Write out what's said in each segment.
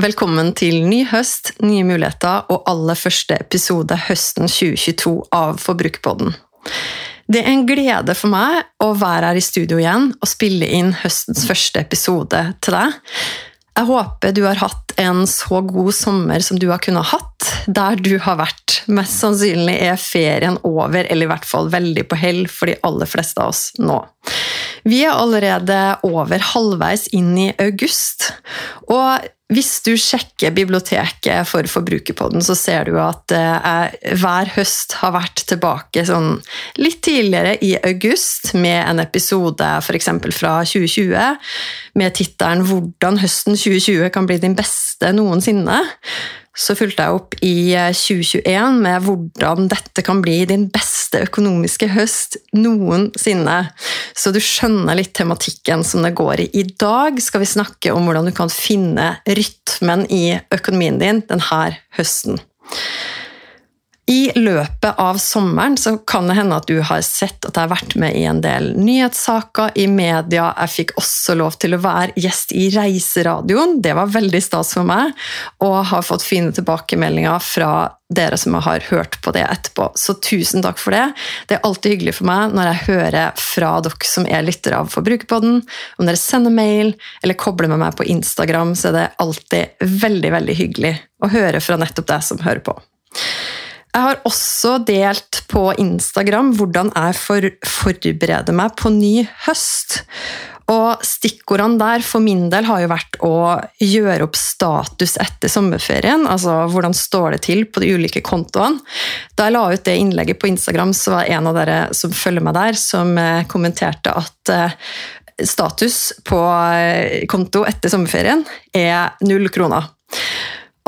Velkommen til ny høst, nye muligheter og aller første episode høsten 2022 av Forbrukerpodden. Det er en glede for meg å være her i studio igjen og spille inn høstens første episode til deg. Jeg håper du har hatt en så god sommer som du har kunnet hatt, der du har vært. Mest sannsynlig er ferien over, eller i hvert fall veldig på hell for de aller fleste av oss nå. Vi er allerede over halvveis inn i august, og hvis du sjekker biblioteket for Forbrukerpodden, så ser du at jeg hver høst har vært tilbake sånn litt tidligere i august med en episode f.eks. fra 2020 med tittelen 'Hvordan høsten 2020 kan bli din beste noensinne'. Så fulgte jeg opp i 2021 med hvordan dette kan bli din beste økonomiske høst noensinne. Så du skjønner litt tematikken som det går i. I dag skal vi snakke om hvordan du kan finne rytmen i økonomien din denne høsten. I løpet av sommeren så kan det hende at du har sett at jeg har vært med i en del nyhetssaker i media. Jeg fikk også lov til å være gjest i Reiseradioen. Det var veldig stas for meg, og har fått fine tilbakemeldinger fra dere som har hørt på det etterpå. Så tusen takk for det. Det er alltid hyggelig for meg når jeg hører fra dere som er lyttere av Forbrukerpodden. Om dere sender mail eller kobler med meg på Instagram, så er det alltid veldig, veldig hyggelig å høre fra nettopp deg som hører på. Jeg har også delt på Instagram hvordan jeg for, forbereder meg på ny høst. Og stikkordene der for min del har jo vært å gjøre opp status etter sommerferien. Altså hvordan står det til på de ulike kontoene. Da jeg la ut det innlegget på Instagram, så var en av dere som følger meg der, som kommenterte at status på konto etter sommerferien er null kroner.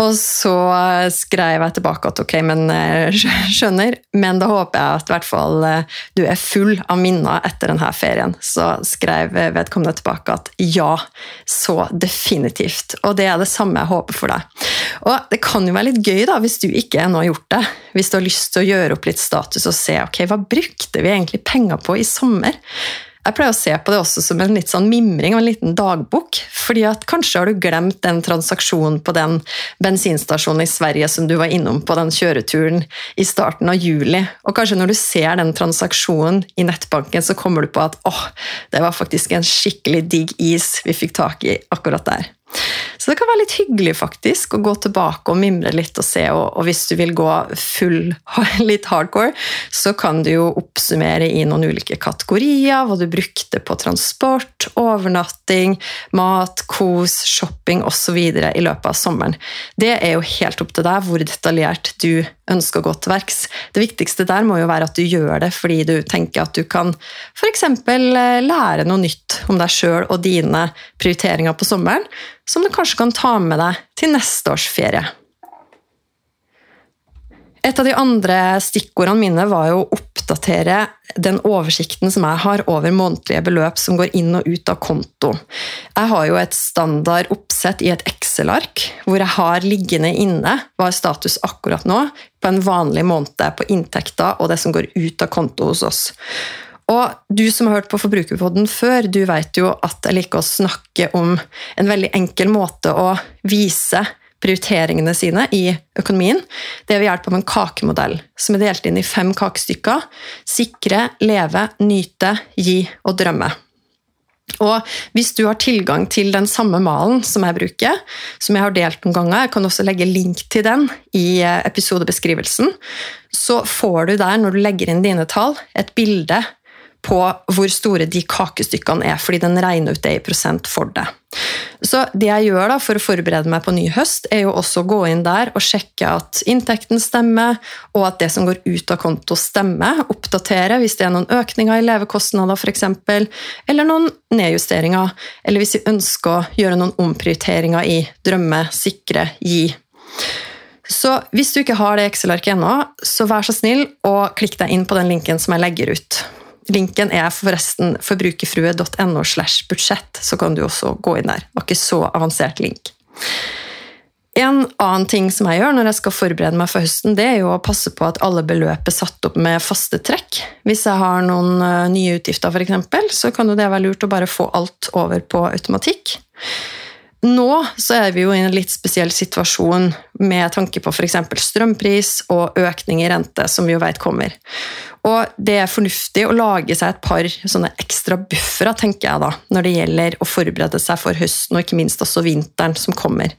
Og så skrev jeg tilbake at ok, men skjønner, men da håper jeg at hvert fall du er full av minner etter denne ferien. Så skrev vedkommende tilbake at ja, så definitivt. Og det er det samme jeg håper for deg. Og det kan jo være litt gøy da, hvis du ikke ennå har gjort det. Hvis du har lyst til å gjøre opp litt status og se ok, hva brukte vi egentlig penger på i sommer. Jeg pleier å se på det også som en litt sånn mimring og en liten dagbok. fordi at Kanskje har du glemt den transaksjonen på den bensinstasjonen i Sverige som du var innom på den kjøreturen i starten av juli. Og kanskje når du ser den transaksjonen i nettbanken, så kommer du på at åh, det var faktisk en skikkelig digg is vi fikk tak i akkurat der. Så det kan være litt hyggelig faktisk å gå tilbake og mimre litt og se. Og, og hvis du vil gå full, litt hardcore, så kan du jo oppsummere i noen ulike kategorier. Hva du brukte på transport, overnatting, mat, kos, shopping osv. i løpet av sommeren. Det er jo helt opp til deg hvor detaljert du ønsker å gå til verks. Det viktigste der må jo være at du gjør det fordi du tenker at du kan f.eks. lære noe nytt om deg sjøl og dine prioriteringer på sommeren, som du kanskje kan ta med deg til neste års ferie. Et av de andre stikkordene mine var jo å oppdatere den oversikten som jeg har over månedlige beløp som går inn og ut av konto. Jeg har jo et standard oppsett i et Excel-ark hvor jeg har liggende inne hva er status akkurat nå på en vanlig måned på inntekter og det som går ut av konto hos oss. Og du som har hørt på Forbrukerpodden før, du vet jo at jeg liker å snakke om en veldig enkel måte å vise prioriteringene sine i økonomien. Det er ved hjelp av en kakemodell som er delt inn i fem kakestykker. Sikre, leve, nyte, gi og drømme. Og Hvis du har tilgang til den samme malen som jeg bruker, som jeg har delt noen ganger, jeg kan også legge link til den i episodebeskrivelsen, så får du der, når du legger inn dine tall, et bilde på hvor store de kakestykkene er, fordi den regner ut det i prosent for det. Så det jeg gjør da for å forberede meg på ny høst, er jo også å gå inn der og sjekke at inntekten stemmer, og at det som går ut av konto, stemmer. Oppdatere hvis det er noen økninger i levekostnader f.eks., eller noen nedjusteringer, eller hvis vi ønsker å gjøre noen omprioriteringer i drømme, sikre, gi. Så hvis du ikke har det Excel-arket ennå, så vær så snill og klikk deg inn på den linken som jeg legger ut. Linken er forresten forbrukerfrue.no slash budsjett, så kan du også gå inn der. Det var ikke så avansert link. En annen ting som jeg gjør når jeg skal forberede meg for høsten, det er jo å passe på at alle beløp er satt opp med faste trekk. Hvis jeg har noen eh, nye utgifter, f.eks., så kan jo det være lurt å bare få alt over på automatikk. Nå så er vi jo i en litt spesiell situasjon med tanke på f.eks. strømpris og økning i rente, som vi jo vet kommer. Og det er fornuftig å lage seg et par sånne ekstra buffere, tenker jeg da, når det gjelder å forberede seg for høsten og ikke minst også vinteren som kommer.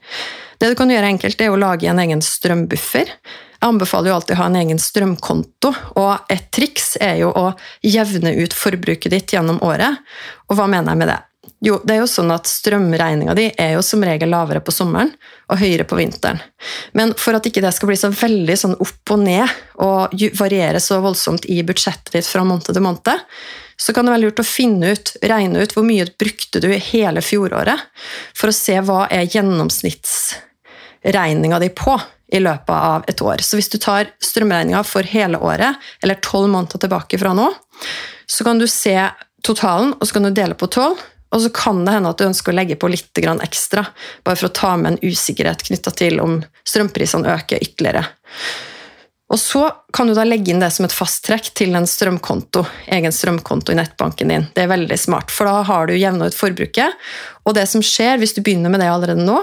Det du kan gjøre enkelt, er å lage en egen strømbuffer. Jeg anbefaler jo alltid å ha en egen strømkonto, og et triks er jo å jevne ut forbruket ditt gjennom året. Og hva mener jeg med det? Jo, det er jo sånn at Strømregninga di er jo som regel lavere på sommeren og høyere på vinteren. Men for at ikke det skal bli så veldig sånn opp og ned og variere så voldsomt i budsjettet ditt fra måned til måned, så kan det være lurt å finne ut, regne ut hvor mye brukte du hele fjoråret, for å se hva er gjennomsnittsregninga di på i løpet av et år. Så hvis du tar strømregninga for hele året, eller tolv måneder tilbake fra nå, så kan du se totalen, og så kan du dele på tolv. Og så kan det hende at du ønsker å legge på litt ekstra, bare for å ta med en usikkerhet knytta til om strømprisene øker ytterligere. Og så kan du da legge inn det som et fasttrekk til en strømkonto, egen strømkonto i nettbanken din. Det er veldig smart, for da har du jevna ut forbruket. Og det som skjer hvis du begynner med det allerede nå,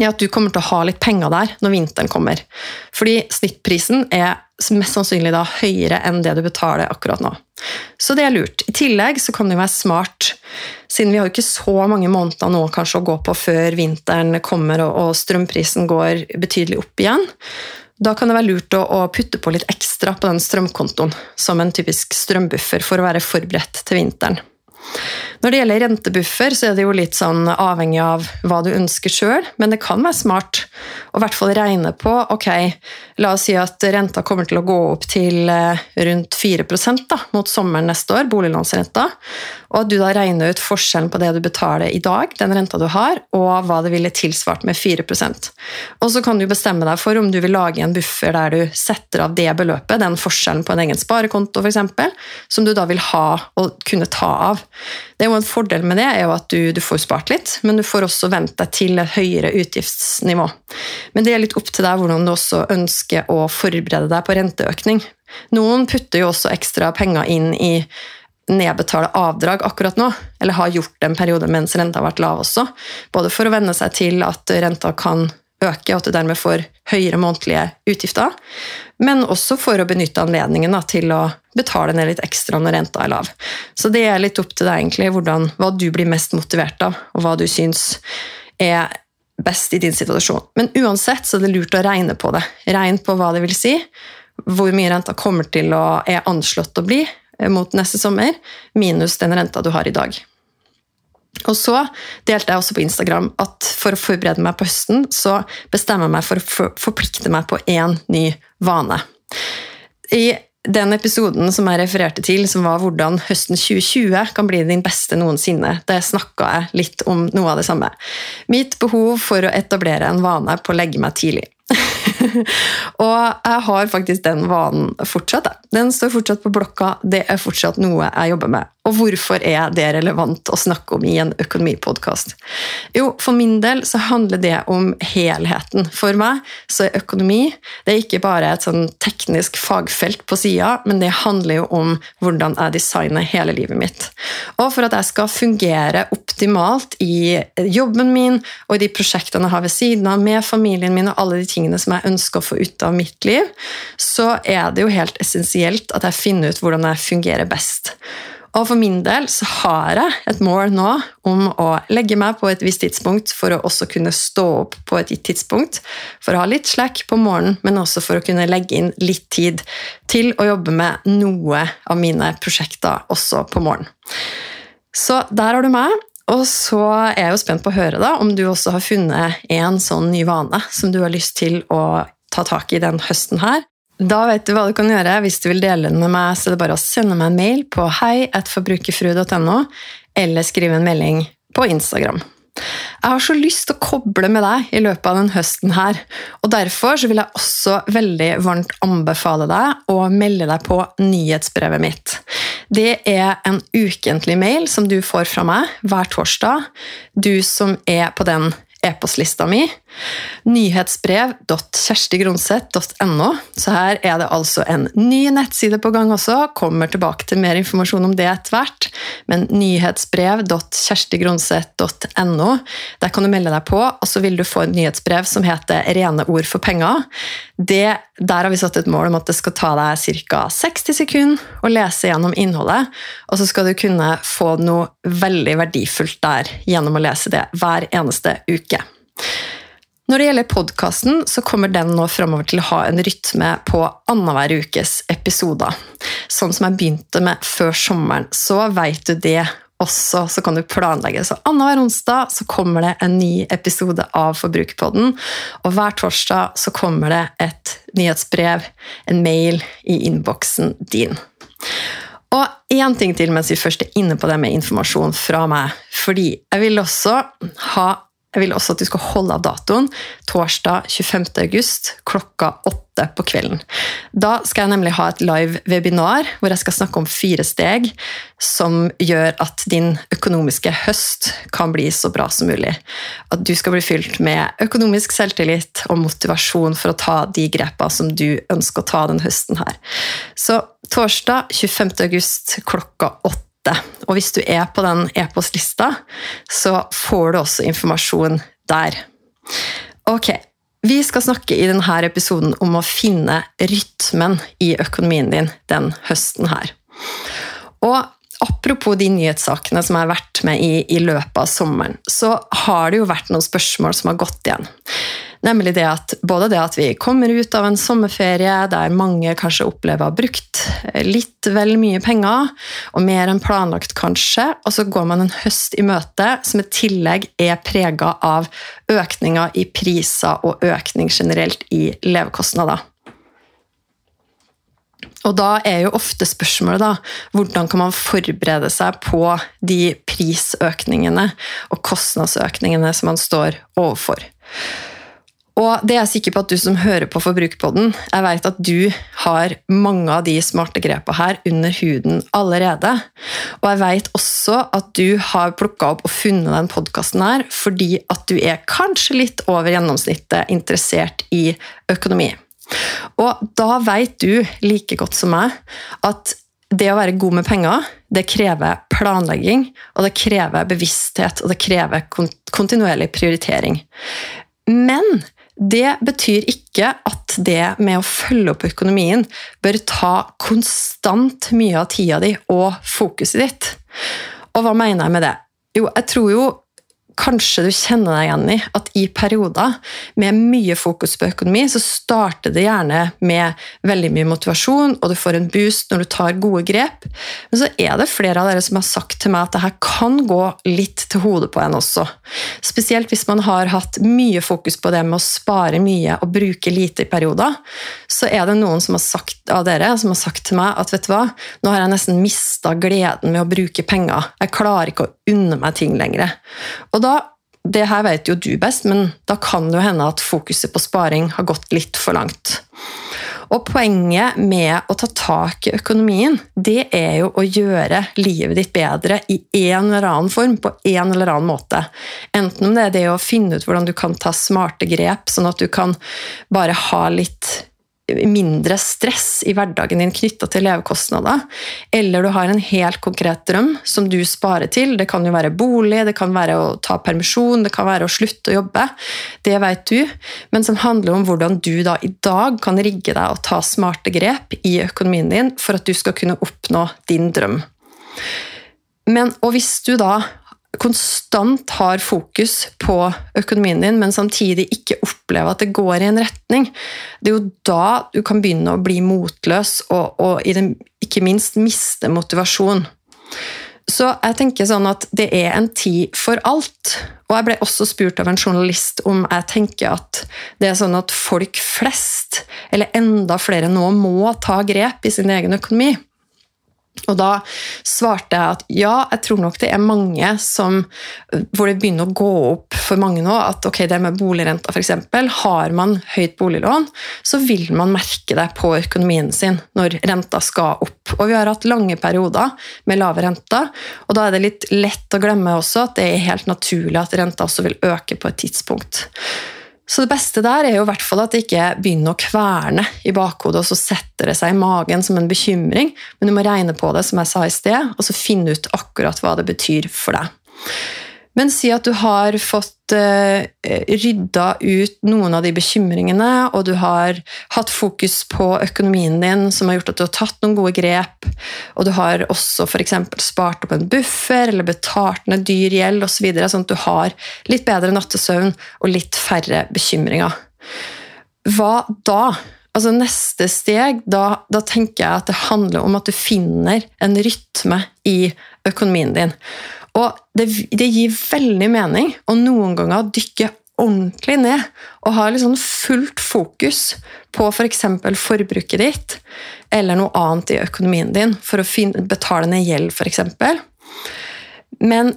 er at du kommer til å ha litt penger der når vinteren kommer. Fordi snittprisen er mest sannsynlig da høyere enn det du betaler akkurat nå. Så det er lurt. I tillegg så kan det være smart, siden vi har jo ikke så mange måneder nå kanskje å gå på før vinteren kommer og strømprisen går betydelig opp igjen, da kan det være lurt å, putte på litt ekstra på den strømkontoen som en typisk strømbuffer for å være forberedt til vinteren. Når det gjelder rentebuffer, så er det jo litt sånn avhengig av hva du ønsker sjøl, men det kan være smart å i hvert fall regne på ok, La oss si at renta kommer til å gå opp til eh, rundt 4% da, mot sommeren neste år, boliglånsrenta, og at du da regner ut forskjellen på det du betaler i dag, den renta du har, og hva det ville tilsvart med 4% Og så kan du bestemme deg for om du vil lage en buffer der du setter av det beløpet, den forskjellen på en egen sparekonto f.eks., som du da vil ha og kunne ta av. Det er jo En fordel med det er jo at du, du får spart litt, men du får også vent deg til et høyere utgiftsnivå. Men det er litt opp til deg hvordan du også ønsker å forberede deg på renteøkning. Noen putter jo også ekstra penger inn i nedbetale avdrag akkurat nå, eller har gjort det en periode mens renta har vært lav også. Både for å venne seg til at renta kan øke, og at du dermed får høyere månedlige utgifter. Men også for å benytte anledningen da, til å betale ned litt ekstra når renta er lav. Så det er litt opp til deg egentlig hvordan, hva du blir mest motivert av, og hva du syns er best i din situasjon. Men uansett så er det lurt å regne på det. Regn på hva det vil si, hvor mye renta kommer til å er anslått å bli mot neste sommer, minus den renta du har i dag. Og så delte jeg også på Instagram at for å forberede meg på høsten, så bestemmer jeg meg for å forplikte meg på én ny vane. I den episoden som jeg refererte til, som var hvordan høsten 2020 kan bli din beste noensinne, der snakka jeg litt om noe av det samme. Mitt behov for å etablere en vane på å legge meg tidlig. og jeg har faktisk den vanen fortsatt. Den står fortsatt på blokka, det er fortsatt noe jeg jobber med. Og hvorfor er det relevant å snakke om i en økonomipodkast? Jo, for min del så handler det om helheten. For meg så er økonomi det er ikke bare et sånn teknisk fagfelt på sida, men det handler jo om hvordan jeg designer hele livet mitt. Og for at jeg skal fungere optimalt i jobben min og i de prosjektene jeg har ved siden av, med familien min og alle de tingene som jeg ønsker å få ut av mitt liv, så er det jo helt essensielt at jeg finner ut hvordan jeg fungerer best. Og for min del så har jeg et mål nå om å legge meg på et visst tidspunkt for å også kunne stå opp på et gitt tidspunkt. For å ha litt slack på morgenen, men også for å kunne legge inn litt tid til å jobbe med noe av mine prosjekter også på morgenen. Så der har du meg. Og så er jeg jo spent på å høre da, om du også har funnet en sånn ny vane som du har lyst til å ta tak i den høsten her. Da vet du hva du kan gjøre. Hvis du vil dele den med meg, så er det bare å sende meg en mail på hei.forbrukerfrue.no, eller skrive en melding på Instagram. Jeg har så lyst til å koble med deg i løpet av denne høsten her, og derfor vil jeg også veldig varmt anbefale deg å melde deg på nyhetsbrevet mitt. Det er en ukentlig mail som du får fra meg hver torsdag. Du som er på den e-postlista mi. Nyhetsbrev.kjerstigronseth.no. Så her er det altså en ny nettside på gang også. Kommer tilbake til mer informasjon om det etter hvert. Men nyhetsbrev.kjerstigronseth.no. Der kan du melde deg på, og så vil du få et nyhetsbrev som heter Rene ord for penger. Der har vi satt et mål om at det skal ta deg ca. 60 sekunder å lese gjennom innholdet, og så skal du kunne få noe veldig verdifullt der gjennom å lese det hver eneste uke. Når det gjelder podkasten, så kommer den nå framover til å ha en rytme på annenhver ukes episoder. Sånn som jeg begynte med før sommeren, så veit du det også, så kan du planlegge. Så annenhver onsdag så kommer det en ny episode av Forbrukerpodden, og hver torsdag så kommer det et nyhetsbrev, en mail, i innboksen din. Og én ting til mens vi først er inne på det med informasjon fra meg. Fordi jeg vil også ha jeg vil også at du skal holde av datoen torsdag 25. august klokka åtte på kvelden. Da skal jeg nemlig ha et live webinar hvor jeg skal snakke om fire steg som gjør at din økonomiske høst kan bli så bra som mulig. At du skal bli fylt med økonomisk selvtillit og motivasjon for å ta de grepa som du ønsker å ta den høsten her. Så torsdag 25. august klokka åtte og hvis du er på den e-postlista, så får du også informasjon der. Ok, vi skal snakke i denne episoden om å finne rytmen i økonomien din den høsten her. Og apropos de nyhetssakene som jeg har vært med i i løpet av sommeren, så har det jo vært noen spørsmål som har gått igjen. Nemlig det at både det at vi kommer ut av en sommerferie der mange kanskje opplever å ha brukt litt vel mye penger, og mer enn planlagt kanskje, og så går man en høst i møte som i tillegg er prega av økninger i priser og økning generelt i levekostnader. Og da er jo ofte spørsmålet da, hvordan kan man forberede seg på de prisøkningene og kostnadsøkningene som man står overfor. Og det er jeg sikker på at du som hører på Forbrukerpodden, jeg vet at du har mange av de smarte grepene her under huden allerede. Og jeg vet også at du har plukka opp og funnet den podkasten her fordi at du er kanskje litt over gjennomsnittet interessert i økonomi. Og da vet du like godt som meg at det å være god med penger, det krever planlegging, og det krever bevissthet, og det krever kontinuerlig prioritering. Men det betyr ikke at det med å følge opp økonomien bør ta konstant mye av tida di og fokuset ditt. Og hva mener jeg med det? Jo, jeg tror jo kanskje du kjenner deg igjen i at i perioder med mye fokus på økonomi, så starter det gjerne med veldig mye motivasjon, og du får en boost når du tar gode grep. Men så er det flere av dere som har sagt til meg at det her kan gå litt til hodet på en også. Spesielt hvis man har hatt mye fokus på det med å spare mye og bruke lite i perioder, så er det noen som har sagt, av dere som har sagt til meg at vet du hva, nå har jeg nesten mista gleden med å bruke penger. Jeg klarer ikke å unne meg ting lenger. Og da, det her vet jo du best, men da kan det jo hende at fokuset på sparing har gått litt for langt. Og Poenget med å ta tak i økonomien, det er jo å gjøre livet ditt bedre i en eller annen form, på en eller annen måte. Enten om det er det å finne ut hvordan du kan ta smarte grep, sånn at du kan bare ha litt mindre stress i hverdagen din knytta til levekostnader, eller du har en helt konkret drøm som du sparer til. Det kan jo være bolig, det kan være å ta permisjon, det kan være å slutte å jobbe. Det vet du, men som handler om hvordan du da i dag kan rigge deg og ta smarte grep i økonomien din for at du skal kunne oppnå din drøm. Men, og hvis du da konstant har fokus på økonomien din, men samtidig ikke opplever at det går i en retning, det er jo da du kan begynne å bli motløs og, og ikke minst miste motivasjon. Så jeg tenker sånn at det er en tid for alt. Og jeg ble også spurt av en journalist om jeg tenker at det er sånn at folk flest, eller enda flere nå, må ta grep i sin egen økonomi. Og da svarte jeg at ja, jeg tror nok det er mange som, hvor det begynner å gå opp for mange nå at ok, det med boligrenta f.eks. Har man høyt boliglån, så vil man merke det på økonomien sin når renta skal opp. Og vi har hatt lange perioder med lave renter, og da er det litt lett å glemme også at det er helt naturlig at renta også vil øke på et tidspunkt. Så det beste der er jo i hvert fall at det ikke begynner å kverne i bakhodet, og så setter det seg i magen som en bekymring, men du må regne på det, som jeg sa i sted, og så finne ut akkurat hva det betyr for deg. Men si at du har fått uh, rydda ut noen av de bekymringene, og du har hatt fokus på økonomien din, som har gjort at du har tatt noen gode grep, og du har også f.eks. spart opp en buffer eller betalt ned dyr gjeld osv., så videre, sånn at du har litt bedre nattesøvn og litt færre bekymringer. Hva da? Altså Neste steg, da, da tenker jeg at det handler om at du finner en rytme i økonomien din. Og det, det, gir veldig mening å noen ganger dykke ordentlig ned og ha liksom fullt fokus på f.eks. For forbruket ditt eller noe annet i økonomien din for å betale ned gjeld, f.eks. Men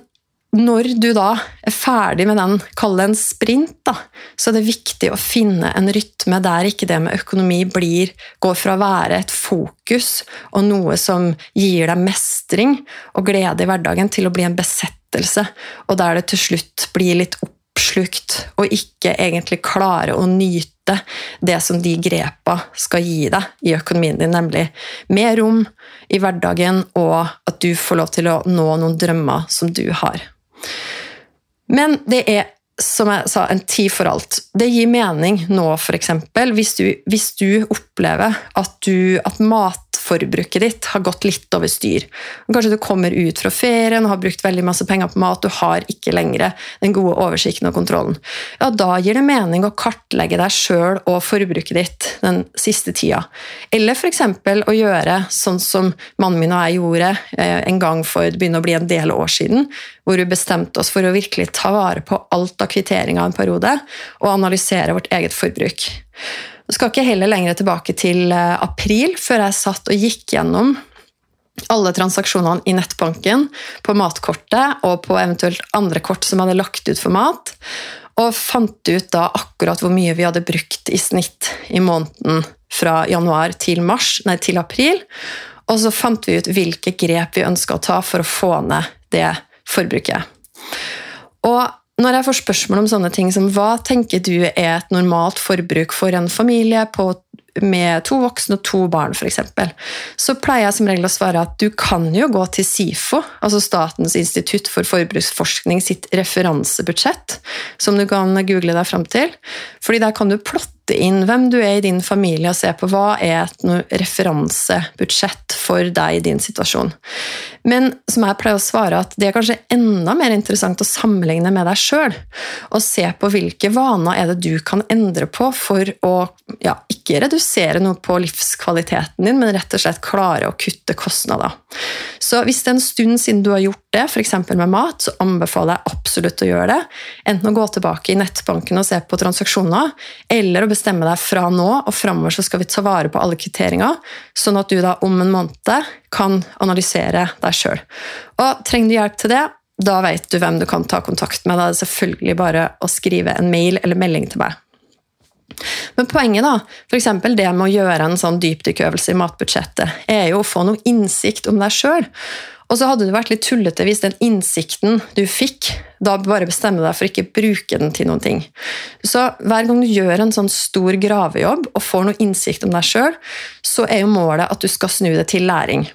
når du da er ferdig med den, kall det en sprint, da, så er det viktig å finne en rytme der ikke det med økonomi blir, går fra å være et fokus og noe som gir deg mestring og glede i hverdagen, til å bli en besettelse, og der det til slutt blir litt oppslukt og ikke egentlig klare å nyte det som de grepa skal gi deg i økonomien din, nemlig mer rom i hverdagen, og at du får lov til å nå noen drømmer som du har. Men det er som jeg sa, en tid for alt. Det gir mening nå, f.eks. Hvis, hvis du opplever at, du, at mat forbruket ditt har gått litt over styr. Kanskje du kommer ut fra ferien og har brukt veldig masse penger på mat, du har ikke lenger den gode oversikten og kontrollen. Ja, Da gir det mening å kartlegge deg sjøl og forbruket ditt den siste tida. Eller f.eks. å gjøre sånn som mannen min og jeg gjorde eh, en gang for det begynner å bli en del år siden, hvor vi bestemte oss for å virkelig ta vare på alt av kvitteringer en periode, og analysere vårt eget forbruk. Jeg skal ikke heller lenger tilbake til eh, april, før jeg satt og gikk gjennom alle transaksjonene i nettbanken, på matkortet og på eventuelt andre kort som hadde lagt ut for mat, og fant ut da akkurat hvor mye vi hadde brukt i snitt i måneden fra januar til, mars, nei, til april. Og så fant vi ut hvilke grep vi ønska å ta for å få ned det forbruket. Og når jeg får spørsmål om sånne ting som hva tenker du er et normalt forbruk for en familie på med to voksne og to barn, f.eks., så pleier jeg som regel å svare at du kan jo gå til SIFO, altså Statens institutt for forbruksforskning sitt referansebudsjett, som du kan google deg fram til. Fordi der kan du plotte inn hvem du er i din familie, og se på hva er et referansebudsjett for deg i din situasjon. Men som jeg pleier å svare, at det er kanskje enda mer interessant å sammenligne med deg sjøl, og se på hvilke vaner er det du kan endre på for å ja, ikke redusere noe på livskvaliteten din, men rett og slett klare å kutte kostnader. Så hvis det er en stund siden du har gjort det, f.eks. med mat, så anbefaler jeg absolutt å gjøre det. Enten å gå tilbake i nettbanken og se på transaksjoner, eller å bestemme deg fra nå og framover så skal vi ta vare på alle kvitteringer, sånn at du da om en måned kan analysere deg sjøl. Og trenger du hjelp til det, da vet du hvem du kan ta kontakt med. Da er det selvfølgelig bare å skrive en mail eller melding til meg. Men poenget da, for det med å gjøre en sånn dypdykkøvelse i matbudsjettet, er jo å få noe innsikt om deg sjøl. Og så hadde det vært litt tullete hvis den innsikten du fikk, da bare bestemmer deg for ikke å bruke den til noen ting. Så hver gang du gjør en sånn stor gravejobb og får noe innsikt om deg sjøl, så er jo målet at du skal snu det til læring.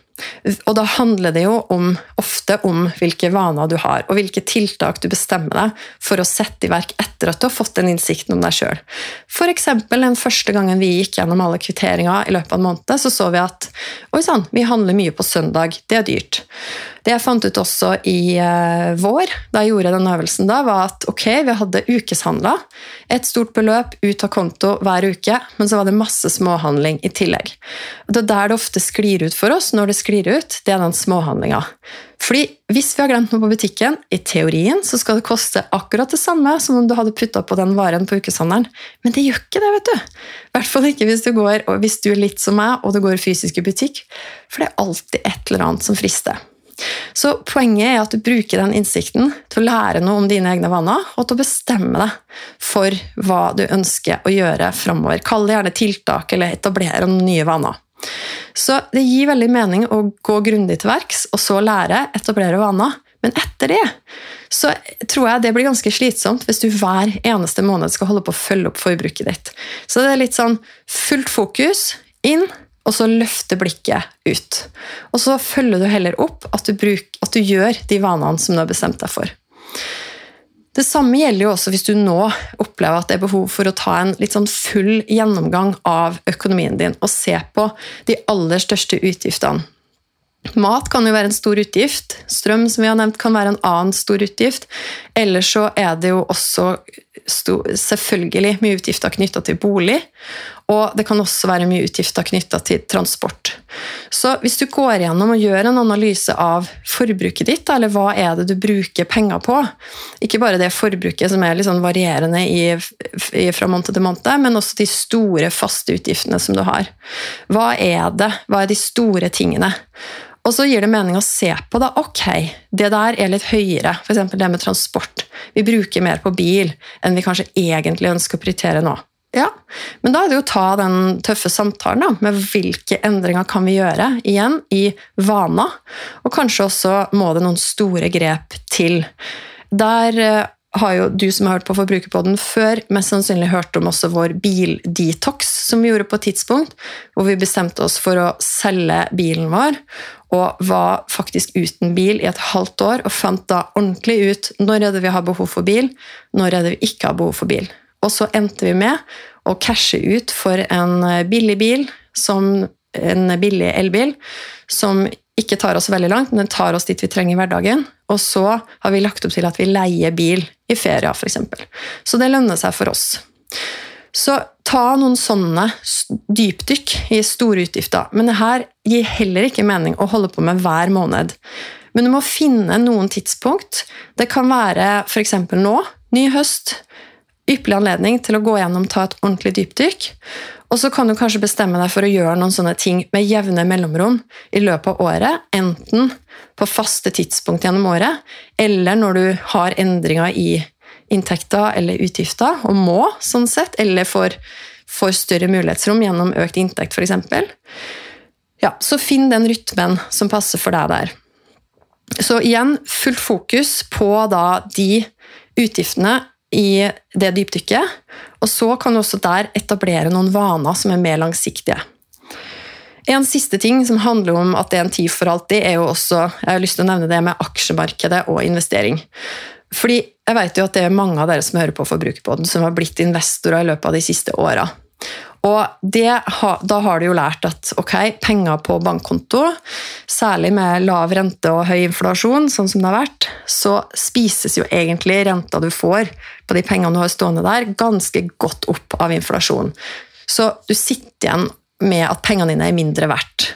Og da handler det jo om, ofte om hvilke vaner du har, og hvilke tiltak du bestemmer deg for å sette i verk etter at du har fått den innsikten om deg sjøl. F.eks. den første gangen vi gikk gjennom alle kvitteringer i løpet av en måned, så så vi at oi sann, vi handler mye på søndag, det er dyrt. Det jeg fant ut også i uh, vår, da jeg gjorde den øvelsen, da, var at ok, vi hadde ukeshandla. Et stort beløp ut av konto hver uke, men så var det masse småhandling i tillegg. Det er der det ofte sklir ut for oss, når det sklir ut, det er den småhandlinga. Fordi hvis vi har glemt noe på butikken, i teorien så skal det koste akkurat det samme som om du hadde putta på den varen på ukeshandelen, men det gjør ikke det, vet du. I hvert fall ikke hvis du, går, hvis du er litt som meg og du går fysisk i butikk, for det er alltid et eller annet som frister. Så poenget er at du bruker den innsikten til å lære noe om dine egne vaner, og til å bestemme deg for hva du ønsker å gjøre framover. Kall det gjerne tiltak eller etablere noen nye vaner. Så det gir veldig mening å gå grundig til verks, og så lære, etablere vaner. Men etter det så tror jeg det blir ganske slitsomt hvis du hver eneste måned skal holde på å følge opp forbruket ditt. Så det er litt sånn fullt fokus inn, og så løfte blikket ut. Og så følger du heller opp at du, bruk, at du gjør de vanene som du har bestemt deg for. Det samme gjelder jo også hvis du nå opplever at det er behov for å ta en litt sånn full gjennomgang av økonomien din og se på de aller største utgiftene. Mat kan jo være en stor utgift. Strøm som vi har nevnt, kan være en annen stor utgift. Eller så er det jo også selvfølgelig mye utgifter knytta til bolig. Og det kan også være mye utgifter knytta til transport. Så hvis du går gjennom og gjør en analyse av forbruket ditt, eller hva er det du bruker penger på, ikke bare det forbruket som er litt sånn varierende i, i, fra måned til måned, men også de store, faste utgiftene som du har. Hva er det? Hva er de store tingene? Og så gir det mening å se på da, ok, det der er litt høyere, f.eks. det med transport. Vi bruker mer på bil enn vi kanskje egentlig ønsker å prioritere nå. Ja, men da er det jo å ta den tøffe samtalen da, med hvilke endringer kan vi gjøre igjen i vaner. Og kanskje også må det noen store grep til. Der eh, har jo du som har hørt på Forbrukerpodden før, mest sannsynlig hørt om også vår bildetox som vi gjorde på et tidspunkt, hvor vi bestemte oss for å selge bilen vår, og var faktisk uten bil i et halvt år, og fant da ordentlig ut når er det vi har behov for bil, når er det vi ikke har behov for bil. Og så endte vi med å cashe ut for en billig bil, som en billig elbil, som ikke tar oss veldig langt, men den tar oss dit vi trenger i hverdagen. Og så har vi lagt opp til at vi leier bil i feria, f.eks. Så det lønner seg for oss. Så ta noen sånne dypdykk i store utgifter. Men det her gir heller ikke mening å holde på med hver måned. Men du må finne noen tidspunkt. Det kan være f.eks. nå, ny høst, ypperlig anledning til å gå gjennom, ta et ordentlig dypdykk. Og så kan du kanskje bestemme deg for å gjøre noen sånne ting med jevne mellomrom i løpet av året. Enten på faste tidspunkt gjennom året, eller når du har endringer i inntekter eller utgifter, og må, sånn sett, eller får, får større mulighetsrom gjennom økt inntekt, f.eks. Ja, så finn den rytmen som passer for deg der. Så igjen, fullt fokus på da de utgiftene i det dypdykket. Og så kan du også der etablere noen vaner som er mer langsiktige. En siste ting som handler om at det er en tid for alltid, er jo også jeg har lyst til å nevne det med aksjemarkedet og investering. Fordi jeg vet jo at det er mange av dere som hører på Forbrukerpodden, som har blitt investorer i løpet av de siste åra. Og det, da har du jo lært at ok, penger på bankkonto, særlig med lav rente og høy inflasjon, sånn som det har vært, så spises jo egentlig renta du får på de pengene du har stående der, ganske godt opp av inflasjon. Så du sitter igjen med at pengene dine er mindre verdt.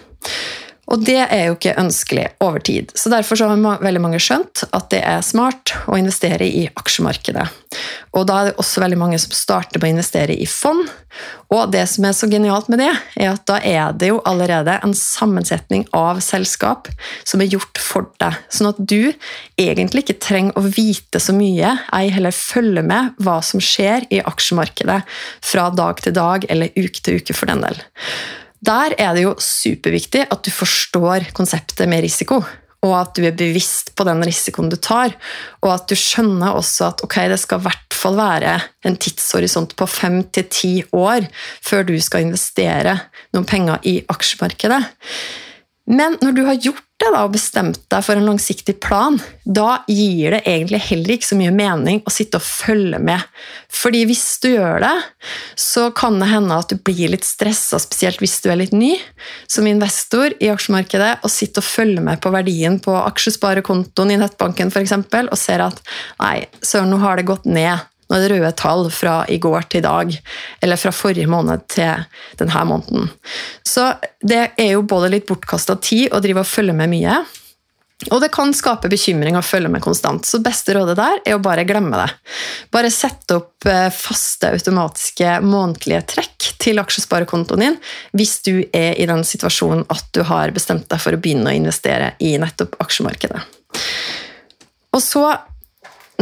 Og det er jo ikke ønskelig over tid. Så Derfor så har veldig mange skjønt at det er smart å investere i aksjemarkedet. Og da er det også veldig mange som starter med å investere i fond. Og det som er så genialt med det, er at da er det jo allerede en sammensetning av selskap som er gjort for deg. Sånn at du egentlig ikke trenger å vite så mye, ei heller følge med hva som skjer i aksjemarkedet fra dag til dag eller uke til uke for den del. Der er det jo superviktig at du forstår konseptet med risiko, og at du er bevisst på den risikoen du tar, og at du skjønner også at okay, det skal i hvert fall være en tidshorisont på fem til ti år før du skal investere noen penger i aksjemarkedet. Men når du har gjort det da, og bestemt deg for en langsiktig plan, da gir det egentlig heller ikke så mye mening å sitte og følge med. Fordi hvis du gjør det, så kan det hende at du blir litt stressa, spesielt hvis du er litt ny som investor i aksjemarkedet, og sitter og følger med på verdien på aksjesparekontoen i nettbanken f.eks., og ser at nei, søren, nå har det gått ned nå det røde tall fra i går til i dag, eller fra forrige måned til denne måneden. Så det er jo både litt bortkasta tid å drive og følge med mye, Og det kan skape bekymring å følge med konstant, så beste rådet der er å bare glemme det. Bare sette opp eh, faste automatiske månedlige trekk til aksjesparekontoen din hvis du er i den situasjonen at du har bestemt deg for å begynne å investere i nettopp aksjemarkedet. Og så,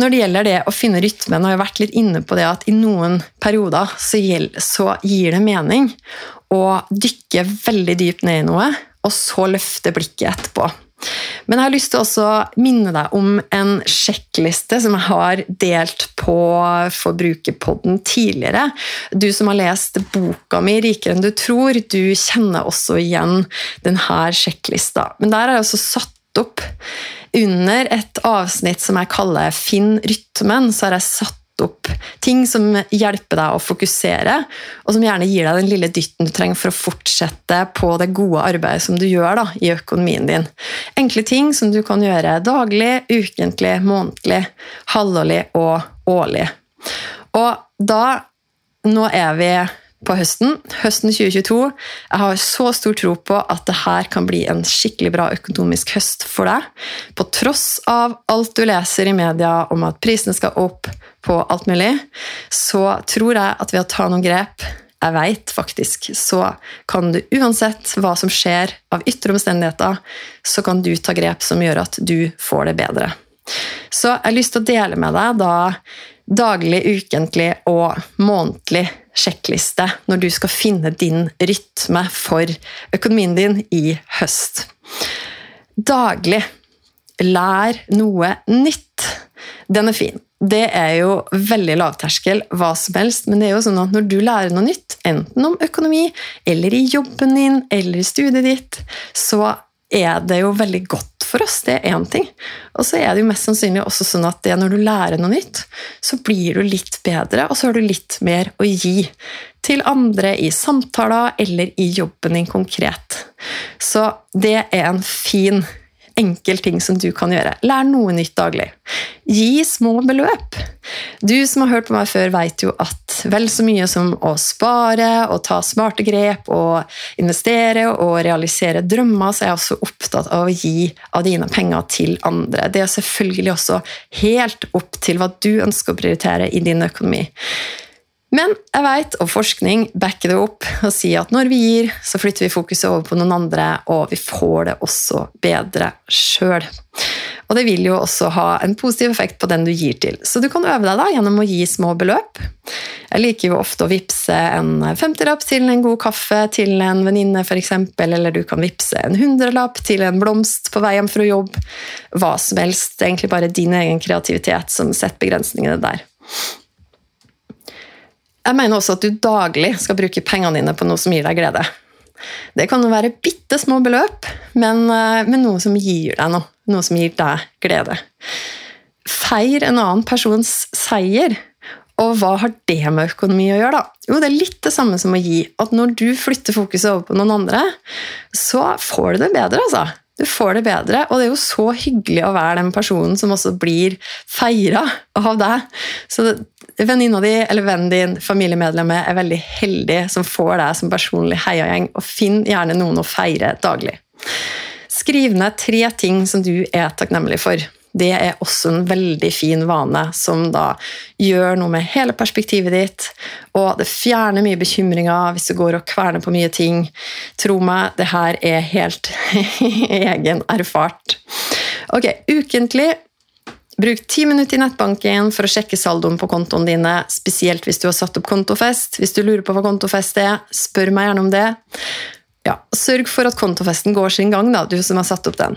når det gjelder det å finne rytmen, har jeg vært litt inne på det at i noen perioder så, gir det mening å dykke veldig dypt ned i noe, og så løfte blikket etterpå. Men jeg har lyst til å minne deg om en sjekkliste som jeg har delt på Forbrukerpodden tidligere. Du som har lest boka mi 'Rikere enn du tror', du kjenner også igjen denne sjekklista. Men der har jeg også satt opp under et avsnitt som jeg kaller 'Finn rytmen', så har jeg satt opp ting som hjelper deg å fokusere, og som gjerne gir deg den lille dytten du trenger for å fortsette på det gode arbeidet som du gjør da, i økonomien din. Enkle ting som du kan gjøre daglig, ukentlig, månedlig, halvårlig og årlig. Og da Nå er vi på høsten. Høsten 2022. Jeg har så stor tro på at det her kan bli en skikkelig bra økonomisk høst for deg. På tross av alt du leser i media om at prisene skal opp, på alt mulig, så tror jeg at ved å ta noen grep jeg vet faktisk, så kan du uansett hva som skjer av ytre omstendigheter, så kan du ta grep som gjør at du får det bedre. Så jeg har lyst til å dele med deg da daglig, ukentlig og månedlig sjekkliste når du skal finne din rytme for økonomien din i høst. Daglig lær noe nytt. Den er fin det er jo veldig lavterskel, hva som helst, men det er jo sånn at når du lærer noe nytt, enten om økonomi, eller i jobben din, eller i studiet ditt, så er det jo veldig godt for oss. Det er én ting. Og så er det jo mest sannsynlig også sånn at det, når du lærer noe nytt, så blir du litt bedre, og så har du litt mer å gi til andre i samtaler eller i jobben din konkret. Så det er en fin enkel ting som du kan gjøre. Lær noe nytt daglig. Gi små beløp. Du som har hørt på meg før, vet jo at vel så mye som å spare og ta smarte grep og investere og realisere drømmer, så er jeg også opptatt av å gi av dine penger til andre. Det er selvfølgelig også helt opp til hva du ønsker å prioritere i din økonomi. Men jeg vet, og forskning backer det opp og sier at når vi gir, så flytter vi fokuset over på noen andre, og vi får det også bedre sjøl. Og det vil jo også ha en positiv effekt på den du gir til. Så du kan øve deg da gjennom å gi små beløp. Jeg liker jo ofte å vippse en 50-lapp til en god kaffe til en venninne f.eks., eller du kan vippse en hundrelapp til en blomst på vei hjem fra jobb. Hva som helst. Det er egentlig bare din egen kreativitet som setter begrensningene der. Jeg mener også at du daglig skal bruke pengene dine på noe som gir deg glede. Det kan jo være bitte små beløp, men, eh, men, noe som gir deg noe. Noe som gir deg glede. Feir en annen persons seier. Og hva har det med økonomi å gjøre, da? Jo, det er litt det samme som å gi. At når du flytter fokuset over på noen andre, så får du det bedre, altså. Du får det bedre, og det er jo så hyggelig å være den personen som også blir feira av deg. Så venninna di eller vennen din, familiemedlemmet, er veldig heldig som får deg som personlig heiagjeng, og finn gjerne noen å feire daglig. Skriv ned tre ting som du er takknemlig for. Det er også en veldig fin vane som da gjør noe med hele perspektivet ditt, og det fjerner mye bekymringer hvis du går og kverner på mye ting. Tro meg, det her er helt egen erfart. Ok, ukentlig Bruk ti minutter i nettbanken for å sjekke saldoen på kontoen dine, spesielt hvis du har satt opp kontofest. Hvis du lurer på hva kontofest er, spør meg gjerne om det. Ja, sørg for at kontofesten går sin gang, da, du som har satt opp den.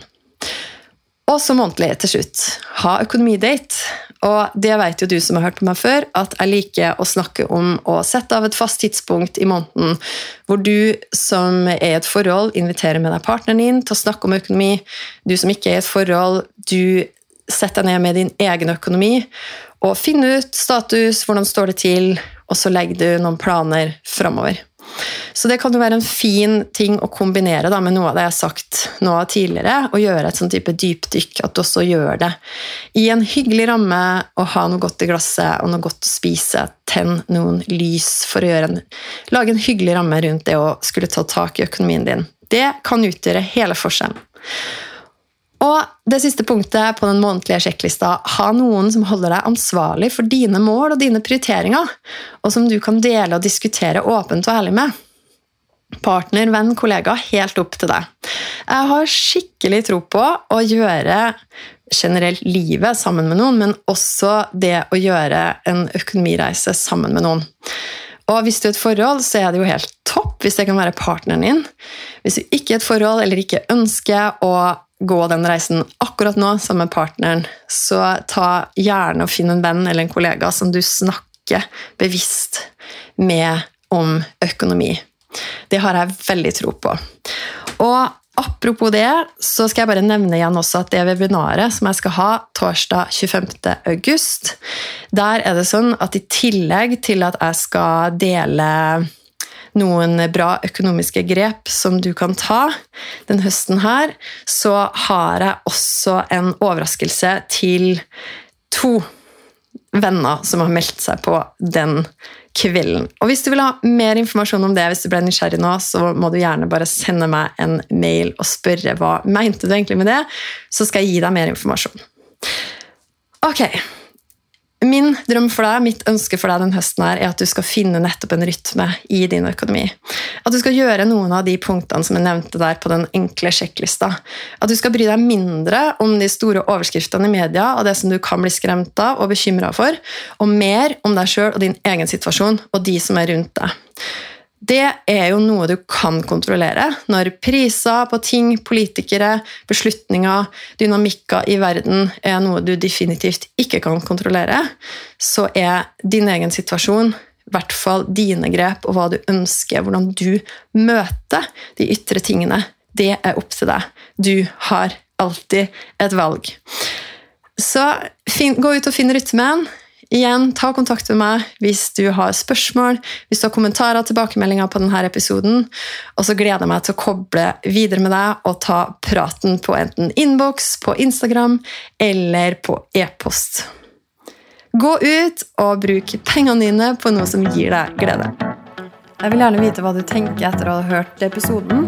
Og så månedlig til slutt. Ha økonomidate. Og det vet jo du som har hørt på meg før, at jeg liker å snakke om å sette av et fast tidspunkt i måneden hvor du som er i et forhold, inviterer med deg partneren din til å snakke om økonomi. Du som ikke er i et forhold, du setter deg ned med din egen økonomi og finn ut status, hvordan står det til, og så legger du noen planer framover. Så det kan jo være en fin ting å kombinere da, med noe av det jeg har sagt nå tidligere, og gjøre et sånn type dypdykk, at du også gjør det i en hyggelig ramme, og ha noe godt i glasset og noe godt å spise. Tenn noen lys for å en, lage en hyggelig ramme rundt det å skulle ta tak i økonomien din. Det kan utgjøre hele forskjellen. Og det siste punktet på den månedlige sjekklista ha noen som holder deg ansvarlig for dine mål og dine prioriteringer, og som du kan dele og diskutere åpent og ærlig med. Partner, venn, kollega, helt opp til deg. Jeg har skikkelig tro på å gjøre generelt livet sammen med noen, men også det å gjøre en økonomireise sammen med noen. Og hvis du er et forhold, så er det jo helt topp hvis det kan være partneren din. Hvis du ikke er et forhold eller ikke ønsker å gå den reisen akkurat nå sammen med partneren, så ta gjerne og finn en venn eller en kollega som du snakker bevisst med om økonomi. Det har jeg veldig tro på. Og Apropos det, så skal jeg bare nevne igjen også at det webinaret som jeg skal ha torsdag 25. august, der er det sånn at i tillegg til at jeg skal dele noen bra økonomiske grep som du kan ta den høsten her, så har jeg også en overraskelse til to venner som har meldt seg på den kvelden. Og Hvis du vil ha mer informasjon om det, hvis du ble nysgjerrig nå, så må du gjerne bare sende meg en mail og spørre hva mente du egentlig med det, så skal jeg gi deg mer informasjon. Ok, Min drøm for deg, mitt ønske for deg den høsten her, er at du skal finne nettopp en rytme i din økonomi. At du skal gjøre noen av de punktene som jeg nevnte der på den enkle sjekklista. At du skal bry deg mindre om de store overskriftene i media og det som du kan bli skremt av og bekymra for, og mer om deg sjøl og din egen situasjon og de som er rundt deg det er jo noe du kan kontrollere. Når priser på ting, politikere, beslutninger, dynamikker i verden er noe du definitivt ikke kan kontrollere, så er din egen situasjon, i hvert fall dine grep og hva du ønsker, hvordan du møter de ytre tingene, det er opp til deg. Du har alltid et valg. Så gå ut og finn rytmen. Igjen, ta kontakt med meg hvis du har spørsmål, hvis du har kommentarer og tilbakemeldinger på denne episoden. Og så gleder jeg meg til å koble videre med deg og ta praten på enten innboks, på Instagram eller på e-post. Gå ut og bruk pengene dine på noe som gir deg glede. Jeg vil gjerne vite hva du tenker etter å ha hørt episoden.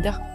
Media.